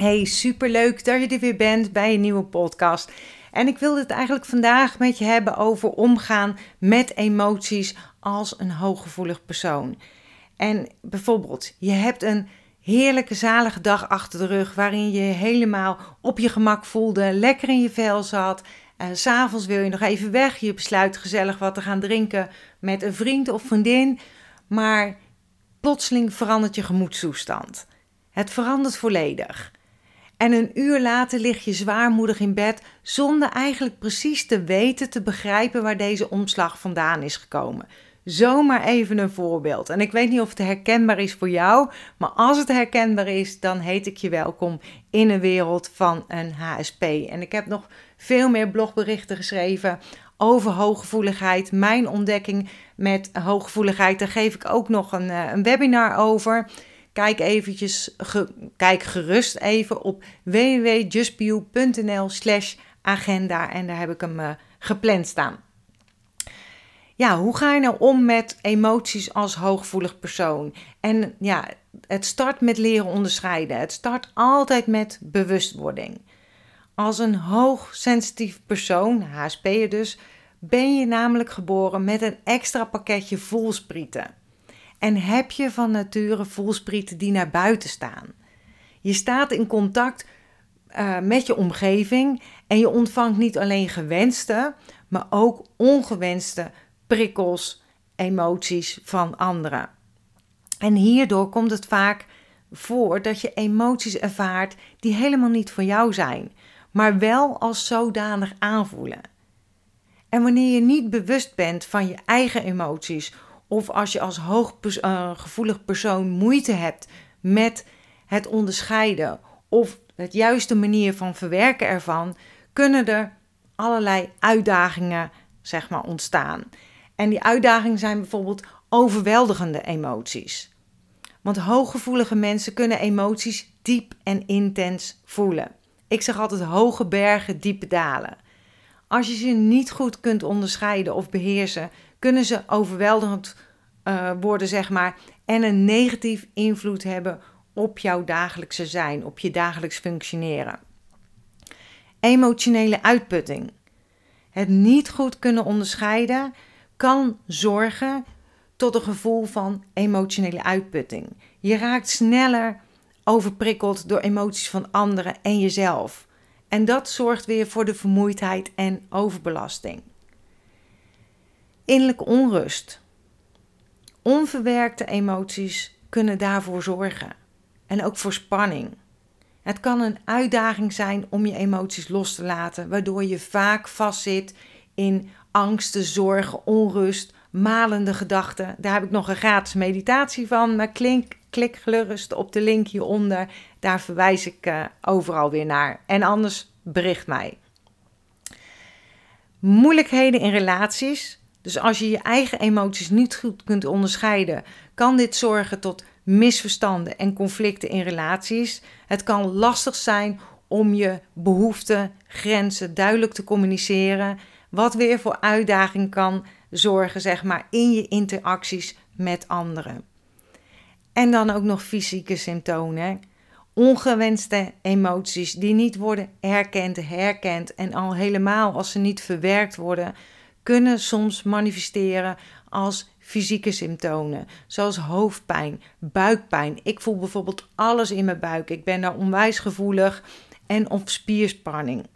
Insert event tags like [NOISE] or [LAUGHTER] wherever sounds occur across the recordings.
Hey, superleuk dat je er weer bent bij een nieuwe podcast. En ik wilde het eigenlijk vandaag met je hebben over omgaan met emoties als een hooggevoelig persoon. En bijvoorbeeld, je hebt een heerlijke, zalige dag achter de rug waarin je helemaal op je gemak voelde, lekker in je vel zat. Uh, S'avonds wil je nog even weg, je besluit gezellig wat te gaan drinken met een vriend of vriendin, maar plotseling verandert je gemoedstoestand. Het verandert volledig. En een uur later lig je zwaarmoedig in bed zonder eigenlijk precies te weten, te begrijpen waar deze omslag vandaan is gekomen. Zomaar even een voorbeeld. En ik weet niet of het herkenbaar is voor jou, maar als het herkenbaar is, dan heet ik je welkom in een wereld van een HSP. En ik heb nog veel meer blogberichten geschreven over hooggevoeligheid, mijn ontdekking met hooggevoeligheid. Daar geef ik ook nog een, eh, een webinar over. Kijk, eventjes, kijk gerust even op www.justbio.nl slash agenda en daar heb ik hem uh, gepland staan. Ja, hoe ga je nou om met emoties als hooggevoelig persoon? En ja, het start met leren onderscheiden. Het start altijd met bewustwording. Als een hoogsensitief persoon, HSP'er dus, ben je namelijk geboren met een extra pakketje voelsprieten. En heb je van nature voelsprieten die naar buiten staan. Je staat in contact uh, met je omgeving en je ontvangt niet alleen gewenste, maar ook ongewenste prikkels, emoties van anderen. En hierdoor komt het vaak voor dat je emoties ervaart die helemaal niet voor jou zijn, maar wel als zodanig aanvoelen. En wanneer je niet bewust bent van je eigen emoties, of als je als hooggevoelig uh, persoon moeite hebt met het onderscheiden of het juiste manier van verwerken ervan, kunnen er allerlei uitdagingen zeg maar, ontstaan. En die uitdagingen zijn bijvoorbeeld overweldigende emoties. Want hooggevoelige mensen kunnen emoties diep en intens voelen. Ik zeg altijd hoge bergen, diepe dalen. Als je ze niet goed kunt onderscheiden of beheersen, kunnen ze overweldigend uh, worden, zeg maar, en een negatief invloed hebben op jouw dagelijkse zijn, op je dagelijks functioneren. Emotionele uitputting. Het niet goed kunnen onderscheiden kan zorgen tot een gevoel van emotionele uitputting. Je raakt sneller overprikkeld door emoties van anderen en jezelf. En dat zorgt weer voor de vermoeidheid en overbelasting. Innerlijke onrust. Onverwerkte emoties kunnen daarvoor zorgen. En ook voor spanning. Het kan een uitdaging zijn om je emoties los te laten, waardoor je vaak vastzit in angsten, zorgen, onrust, malende gedachten. Daar heb ik nog een gratis meditatie van, maar klink, klik gerust op de link hieronder. Daar verwijs ik uh, overal weer naar. En anders bericht mij. Moeilijkheden in relaties. Dus als je je eigen emoties niet goed kunt onderscheiden, kan dit zorgen tot misverstanden en conflicten in relaties. Het kan lastig zijn om je behoeften, grenzen duidelijk te communiceren, wat weer voor uitdaging kan zorgen, zeg maar, in je interacties met anderen. En dan ook nog fysieke symptomen. Ongewenste emoties die niet worden erkend, herkend en al helemaal als ze niet verwerkt worden, kunnen soms manifesteren als fysieke symptomen, zoals hoofdpijn, buikpijn. Ik voel bijvoorbeeld alles in mijn buik. Ik ben daar onwijs gevoelig en of spierspanning.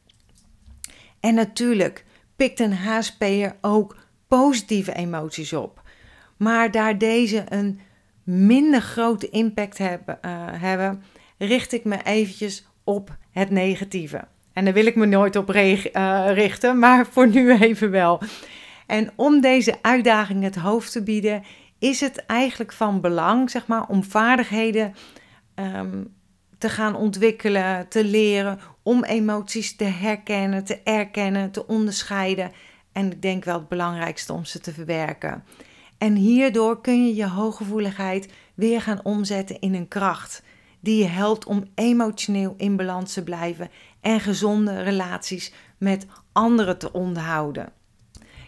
En natuurlijk pikt een HSP'er ook positieve emoties op. Maar daar deze een minder grote impact hebben, uh, hebben richt ik me eventjes op het negatieve. En daar wil ik me nooit op uh, richten, maar [LAUGHS] voor nu even wel. En om deze uitdaging het hoofd te bieden, is het eigenlijk van belang, zeg maar, om vaardigheden um, te gaan ontwikkelen, te leren, om emoties te herkennen, te erkennen, te onderscheiden. En ik denk wel het belangrijkste om ze te verwerken. En hierdoor kun je je hooggevoeligheid weer gaan omzetten in een kracht die je helpt om emotioneel in balans te blijven en gezonde relaties met anderen te onderhouden.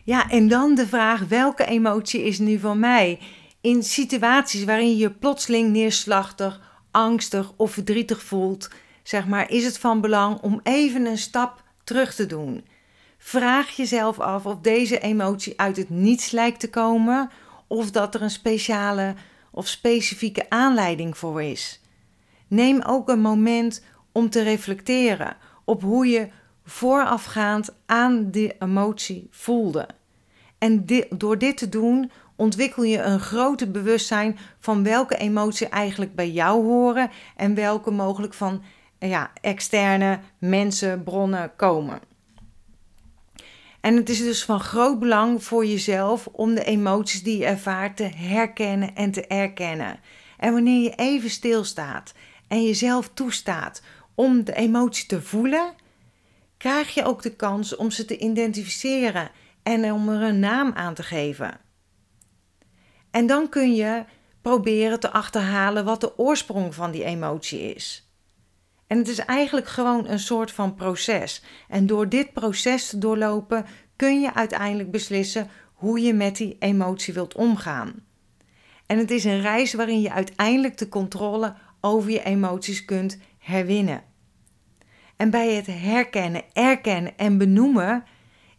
Ja, en dan de vraag: welke emotie is nu van mij? In situaties waarin je je plotseling neerslachtig, angstig of verdrietig voelt, zeg maar, is het van belang om even een stap terug te doen. Vraag jezelf af of deze emotie uit het niets lijkt te komen of dat er een speciale of specifieke aanleiding voor is. Neem ook een moment om te reflecteren op hoe je voorafgaand aan die emotie voelde. En door dit te doen ontwikkel je een groter bewustzijn van welke emoties eigenlijk bij jou horen en welke mogelijk van ja, externe mensen, bronnen komen. En het is dus van groot belang voor jezelf om de emoties die je ervaart te herkennen en te erkennen. En wanneer je even stilstaat en jezelf toestaat om de emotie te voelen, krijg je ook de kans om ze te identificeren en om er een naam aan te geven. En dan kun je proberen te achterhalen wat de oorsprong van die emotie is. En het is eigenlijk gewoon een soort van proces. En door dit proces te doorlopen kun je uiteindelijk beslissen hoe je met die emotie wilt omgaan. En het is een reis waarin je uiteindelijk de controle over je emoties kunt herwinnen. En bij het herkennen, erkennen en benoemen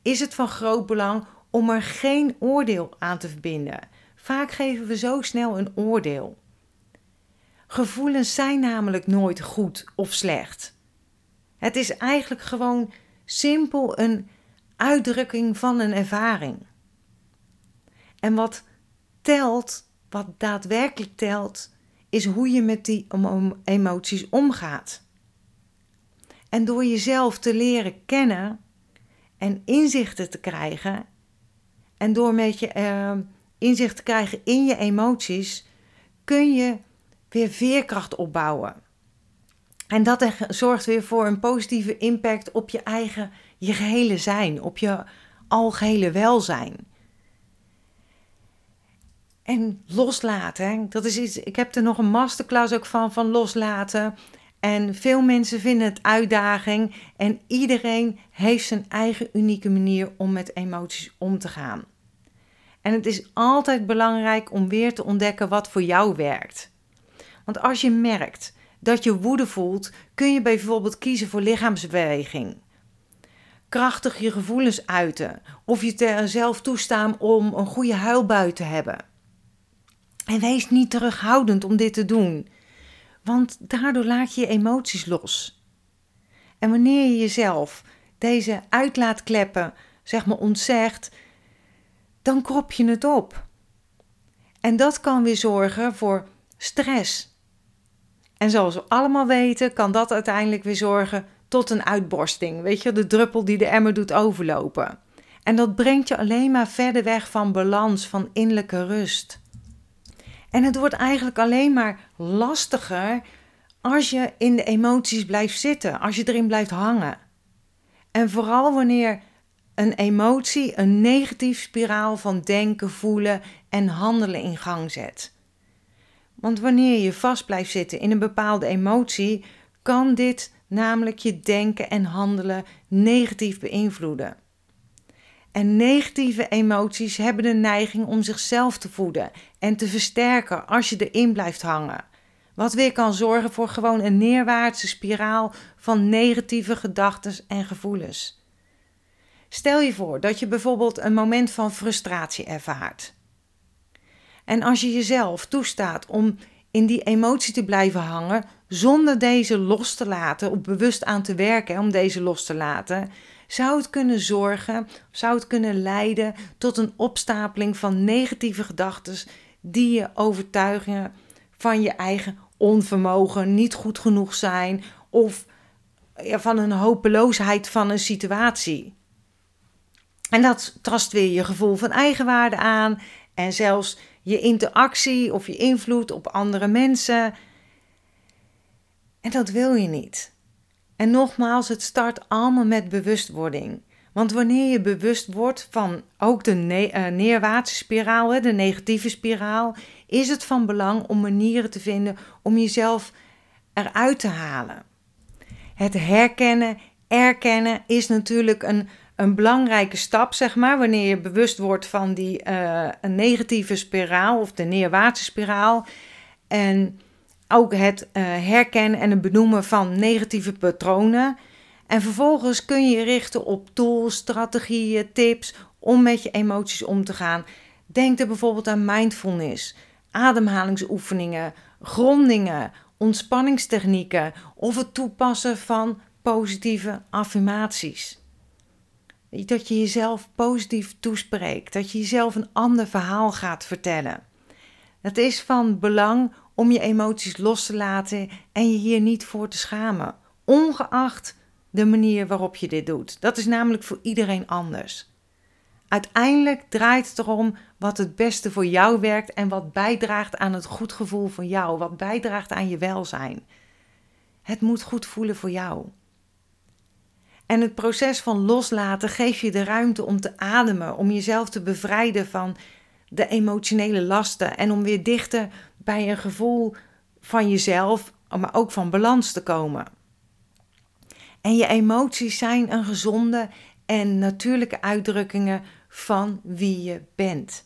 is het van groot belang om er geen oordeel aan te verbinden. Vaak geven we zo snel een oordeel. Gevoelens zijn namelijk nooit goed of slecht. Het is eigenlijk gewoon simpel een uitdrukking van een ervaring. En wat telt, wat daadwerkelijk telt, is hoe je met die emoties omgaat. En door jezelf te leren kennen en inzichten te krijgen, en door met je uh, inzicht te krijgen in je emoties, kun je weer veerkracht opbouwen. En dat zorgt weer voor een positieve impact op je eigen, je gehele zijn, op je algehele welzijn. En loslaten, dat is iets. Ik heb er nog een masterclass ook van, van loslaten. En veel mensen vinden het uitdaging. En iedereen heeft zijn eigen unieke manier om met emoties om te gaan. En het is altijd belangrijk om weer te ontdekken wat voor jou werkt. Want als je merkt dat je woede voelt, kun je bijvoorbeeld kiezen voor lichaamsbeweging. Krachtig je gevoelens uiten of je zelf toestaan om een goede huilbui te hebben. En wees niet terughoudend om dit te doen, want daardoor laat je je emoties los. En wanneer je jezelf deze uitlaatkleppen zeg maar ontzegt, dan krop je het op. En dat kan weer zorgen voor stress. En zoals we allemaal weten, kan dat uiteindelijk weer zorgen tot een uitborsting. Weet je, de druppel die de emmer doet overlopen. En dat brengt je alleen maar verder weg van balans, van innerlijke rust. En het wordt eigenlijk alleen maar lastiger als je in de emoties blijft zitten, als je erin blijft hangen. En vooral wanneer een emotie een negatief spiraal van denken, voelen en handelen in gang zet. Want wanneer je vast blijft zitten in een bepaalde emotie, kan dit namelijk je denken en handelen negatief beïnvloeden. En negatieve emoties hebben de neiging om zichzelf te voeden en te versterken als je erin blijft hangen. Wat weer kan zorgen voor gewoon een neerwaartse spiraal van negatieve gedachten en gevoelens. Stel je voor dat je bijvoorbeeld een moment van frustratie ervaart. En als je jezelf toestaat om in die emotie te blijven hangen, zonder deze los te laten, of bewust aan te werken om deze los te laten, zou het kunnen zorgen, zou het kunnen leiden tot een opstapeling van negatieve gedachten die je overtuigen van je eigen onvermogen, niet goed genoeg zijn of van een hopeloosheid van een situatie. En dat tast weer je gevoel van eigenwaarde aan en zelfs je interactie of je invloed op andere mensen. En dat wil je niet. En nogmaals, het start allemaal met bewustwording. Want wanneer je bewust wordt van ook de ne uh, neerwaartse spiraal, de negatieve spiraal, is het van belang om manieren te vinden om jezelf eruit te halen. Het herkennen, erkennen is natuurlijk een, een belangrijke stap, zeg maar, wanneer je bewust wordt van die uh, negatieve spiraal of de neerwaartse spiraal. En ook het uh, herkennen en het benoemen van negatieve patronen. En vervolgens kun je je richten op tools, strategieën, tips om met je emoties om te gaan. Denk er bijvoorbeeld aan mindfulness, ademhalingsoefeningen, grondingen, ontspanningstechnieken of het toepassen van positieve affirmaties. Dat je jezelf positief toespreekt, dat je jezelf een ander verhaal gaat vertellen. Het is van belang om je emoties los te laten en je hier niet voor te schamen, ongeacht de manier waarop je dit doet. Dat is namelijk voor iedereen anders. Uiteindelijk draait het erom wat het beste voor jou werkt en wat bijdraagt aan het goed gevoel van jou, wat bijdraagt aan je welzijn. Het moet goed voelen voor jou. En het proces van loslaten geeft je de ruimte om te ademen, om jezelf te bevrijden van de emotionele lasten en om weer dichter bij een gevoel van jezelf, maar ook van balans te komen. En je emoties zijn een gezonde en natuurlijke uitdrukkingen van wie je bent.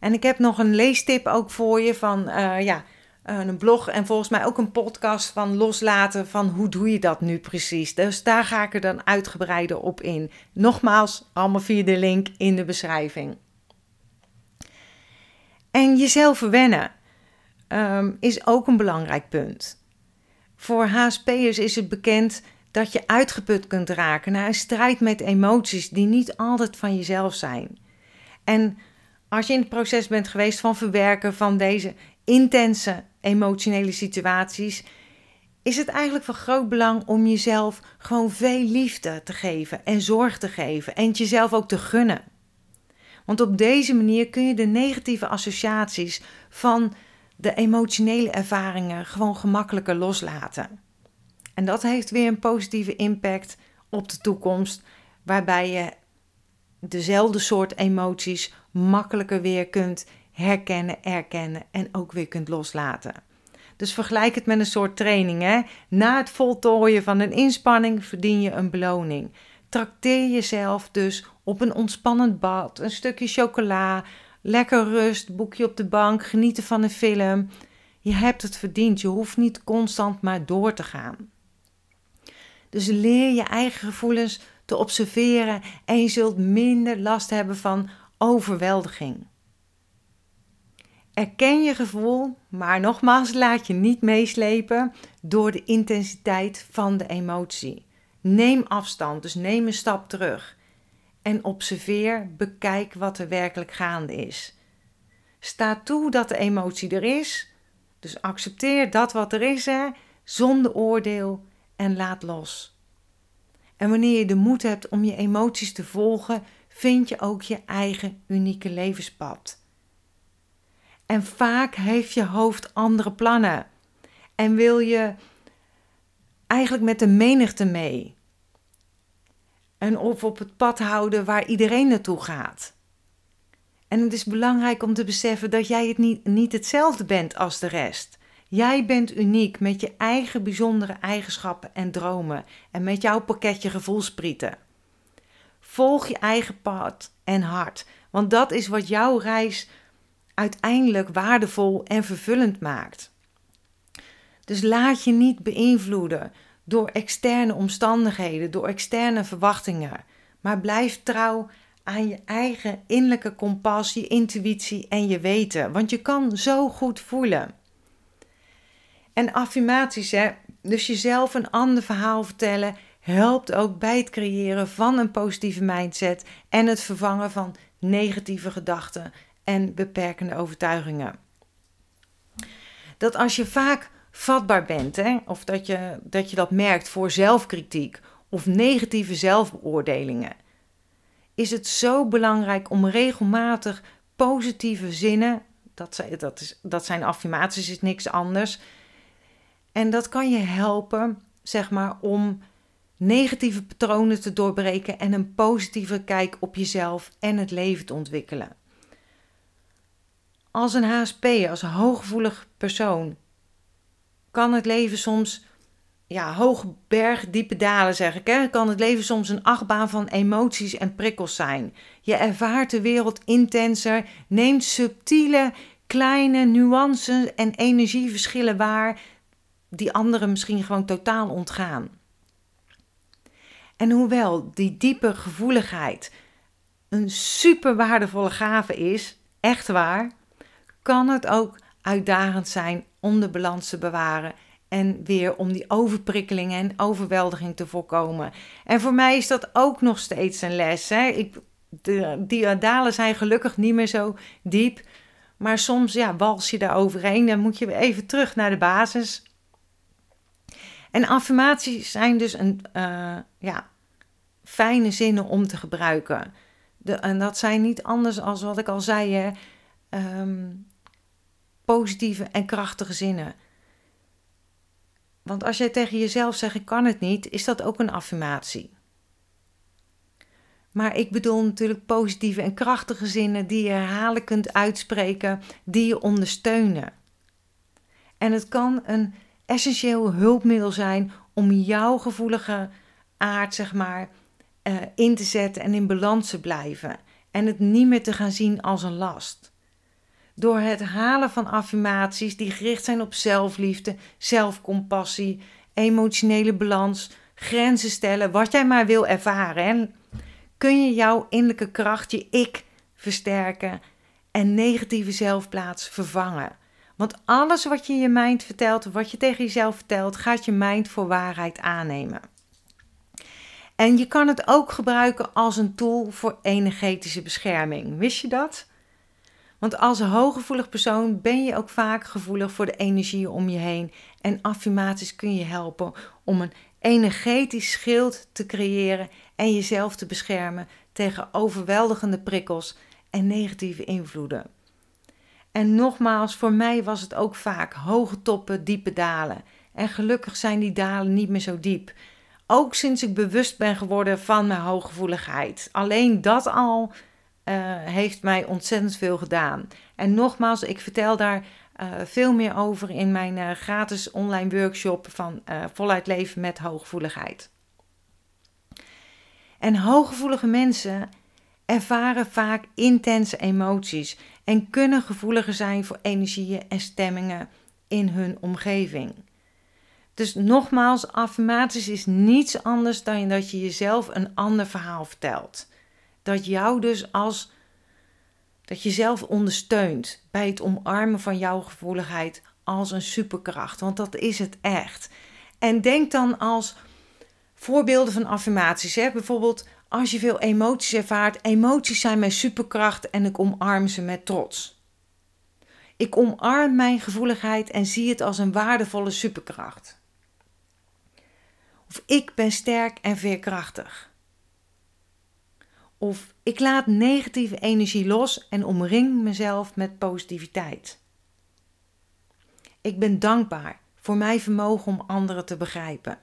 En ik heb nog een leestip ook voor je van uh, ja, een blog en volgens mij ook een podcast van loslaten van hoe doe je dat nu precies. Dus daar ga ik er dan uitgebreider op in. Nogmaals, allemaal via de link in de beschrijving. En jezelf verwennen um, is ook een belangrijk punt. Voor HSP'ers is het bekend dat je uitgeput kunt raken naar een strijd met emoties die niet altijd van jezelf zijn. En als je in het proces bent geweest van verwerken van deze intense emotionele situaties, is het eigenlijk van groot belang om jezelf gewoon veel liefde te geven en zorg te geven en het jezelf ook te gunnen. Want op deze manier kun je de negatieve associaties van de emotionele ervaringen gewoon gemakkelijker loslaten. En dat heeft weer een positieve impact op de toekomst, waarbij je dezelfde soort emoties makkelijker weer kunt herkennen, erkennen en ook weer kunt loslaten. Dus vergelijk het met een soort training. Hè? Na het voltooien van een inspanning verdien je een beloning. Trakteer jezelf dus op een ontspannend bad, een stukje chocola, lekker rust, boekje op de bank, genieten van een film. Je hebt het verdiend. Je hoeft niet constant maar door te gaan. Dus leer je eigen gevoelens te observeren en je zult minder last hebben van overweldiging. Erken je gevoel, maar nogmaals, laat je niet meeslepen door de intensiteit van de emotie. Neem afstand, dus neem een stap terug. En observeer, bekijk wat er werkelijk gaande is. Sta toe dat de emotie er is, dus accepteer dat wat er is, hè, zonder oordeel en laat los. En wanneer je de moed hebt om je emoties te volgen, vind je ook je eigen unieke levenspad. En vaak heeft je hoofd andere plannen en wil je eigenlijk met de menigte mee. En of op het pad houden waar iedereen naartoe gaat. En het is belangrijk om te beseffen dat jij het niet, niet hetzelfde bent als de rest. Jij bent uniek met je eigen bijzondere eigenschappen en dromen en met jouw pakketje gevoelsprieten. Volg je eigen pad en hart, want dat is wat jouw reis uiteindelijk waardevol en vervullend maakt. Dus laat je niet beïnvloeden door externe omstandigheden, door externe verwachtingen, maar blijf trouw aan je eigen innerlijke kompas, je intuïtie en je weten, want je kan zo goed voelen. En affirmaties, hè, dus jezelf een ander verhaal vertellen, helpt ook bij het creëren van een positieve mindset en het vervangen van negatieve gedachten en beperkende overtuigingen. Dat als je vaak vatbaar bent, hè, of dat je, dat je dat merkt voor zelfkritiek of negatieve zelfbeoordelingen, is het zo belangrijk om regelmatig positieve zinnen, dat, zijn, dat, is, dat zijn affirmaties, is niks anders. En dat kan je helpen, zeg maar, om negatieve patronen te doorbreken en een positieve kijk op jezelf en het leven te ontwikkelen. Als een HSP, als een hooggevoelig persoon, kan het leven soms, ja, hoge berg, diepe dalen zeg ik. Hè? Kan het leven soms een achtbaan van emoties en prikkels zijn. Je ervaart de wereld intenser, neemt subtiele kleine nuances en energieverschillen waar die anderen misschien gewoon totaal ontgaan. En hoewel die diepe gevoeligheid een super waardevolle gave is, echt waar, kan het ook uitdagend zijn om de balans te bewaren en weer om die overprikkeling en overweldiging te voorkomen. En voor mij is dat ook nog steeds een les. Hè? Ik, de, die dalen zijn gelukkig niet meer zo diep. Maar soms ja, wals je daar overheen. Dan moet je even terug naar de basis. En affirmaties zijn dus een uh, ja, fijne zinnen om te gebruiken. De, en dat zijn niet anders als wat ik al zei. Hè? Um, positieve en krachtige zinnen. Want als jij tegen jezelf zegt: Ik kan het niet, is dat ook een affirmatie. Maar ik bedoel natuurlijk positieve en krachtige zinnen die je herhaaldelijk kunt uitspreken, die je ondersteunen. En het kan een essentieel hulpmiddel zijn om jouw gevoelige aard, zeg maar, uh, in te zetten en in balans te blijven. En het niet meer te gaan zien als een last. Door het halen van affirmaties die gericht zijn op zelfliefde, zelfcompassie, emotionele balans, grenzen stellen, wat jij maar wil ervaren, kun je jouw innerlijke kracht, je ik, versterken en negatieve zelfplaats vervangen. Want alles wat je je mind vertelt, wat je tegen jezelf vertelt, gaat je mind voor waarheid aannemen. En je kan het ook gebruiken als een tool voor energetische bescherming. Wist je dat? Want als hooggevoelig persoon ben je ook vaak gevoelig voor de energieën om je heen. En affirmaties kun je helpen om een energetisch schild te creëren en jezelf te beschermen tegen overweldigende prikkels en negatieve invloeden. En nogmaals, voor mij was het ook vaak hoge toppen, diepe dalen. En gelukkig zijn die dalen niet meer zo diep. Ook sinds ik bewust ben geworden van mijn hooggevoeligheid. Alleen dat al uh, heeft mij ontzettend veel gedaan. En nogmaals, ik vertel daar uh, veel meer over in mijn uh, gratis online workshop van voluit leven met hooggevoeligheid. En hooggevoelige mensen ervaren vaak intense emoties en kunnen gevoeliger zijn voor energieën en stemmingen in hun omgeving. Dus nogmaals, affirmaties is niets anders dan dat je jezelf een ander verhaal vertelt. Dat jou dus als dat je zelf ondersteunt bij het omarmen van jouw gevoeligheid als een superkracht, want dat is het echt. En denk dan als voorbeelden van affirmaties, hè? bijvoorbeeld als je veel emoties ervaart, emoties zijn mijn superkracht en ik omarm ze met trots. Ik omarm mijn gevoeligheid en zie het als een waardevolle superkracht. Of ik ben sterk en veerkrachtig. Of ik laat negatieve energie los en omring mezelf met positiviteit. Ik ben dankbaar voor mijn vermogen om anderen te begrijpen.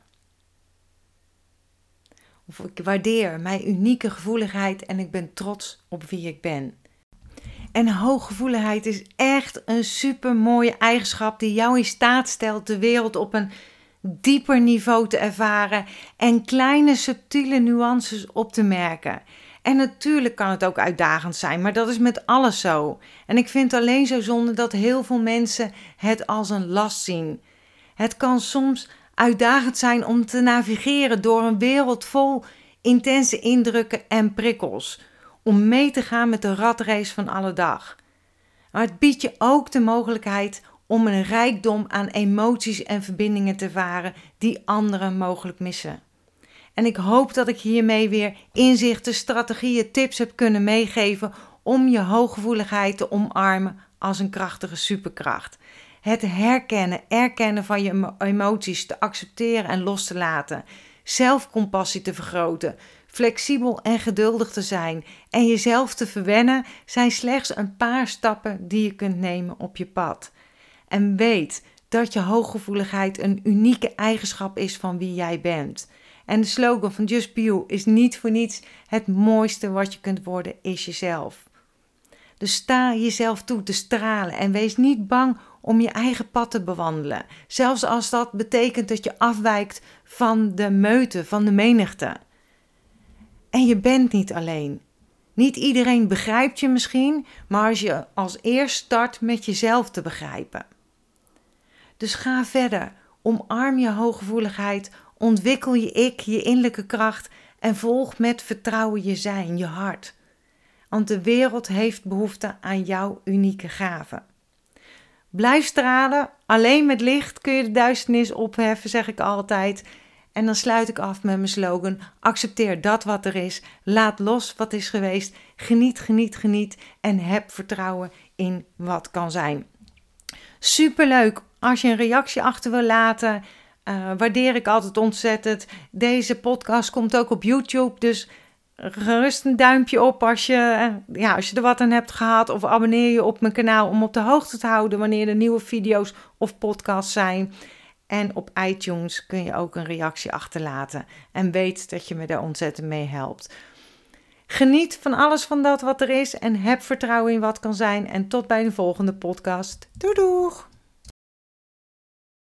Of ik waardeer mijn unieke gevoeligheid en ik ben trots op wie ik ben. En hooggevoeligheid is echt een super mooie eigenschap die jou in staat stelt de wereld op een dieper niveau te ervaren en kleine subtiele nuances op te merken. En natuurlijk kan het ook uitdagend zijn, maar dat is met alles zo. En ik vind alleen zo zonde dat heel veel mensen het als een last zien. Het kan soms uitdagend zijn om te navigeren door een wereld vol intense indrukken en prikkels. Om mee te gaan met de ratrace van alle dag. Maar het biedt je ook de mogelijkheid om een rijkdom aan emoties en verbindingen te varen die anderen mogelijk missen. En ik hoop dat ik hiermee weer inzichten, strategieën, tips heb kunnen meegeven om je hooggevoeligheid te omarmen als een krachtige superkracht. Het herkennen, erkennen van je emoties te accepteren en los te laten. Zelfcompassie te vergroten. Flexibel en geduldig te zijn en jezelf te verwennen zijn slechts een paar stappen die je kunt nemen op je pad. En weet dat je hooggevoeligheid een unieke eigenschap is van wie jij bent. En de slogan van Just Be You is niet voor niets het mooiste wat je kunt worden is jezelf. Dus sta jezelf toe te stralen en wees niet bang om je eigen pad te bewandelen. Zelfs als dat betekent dat je afwijkt van de meute, van de menigte. En je bent niet alleen. Niet iedereen begrijpt je misschien, maar als je als eerst start met jezelf te begrijpen. Dus ga verder. Omarm je hooggevoeligheid, ontwikkel je ik, je innerlijke kracht en volg met vertrouwen je zijn, je hart. Want de wereld heeft behoefte aan jouw unieke gaven. Blijf stralen. Alleen met licht kun je de duisternis opheffen, zeg ik altijd. En dan sluit ik af met mijn slogan: accepteer dat wat er is, laat los wat is geweest, geniet, geniet, geniet en heb vertrouwen in wat kan zijn. Superleuk als je een reactie achter wil laten. Uh, waardeer ik altijd ontzettend. Deze podcast komt ook op YouTube, dus gerust een duimpje op als je, eh, ja, als je er wat aan hebt gehad. Of abonneer je op mijn kanaal om op de hoogte te houden wanneer er nieuwe video's of podcasts zijn. En op iTunes kun je ook een reactie achterlaten. En weet dat je me daar ontzettend mee helpt. Geniet van alles van dat wat er is en heb vertrouwen in wat kan zijn. En tot bij de volgende podcast. Doei!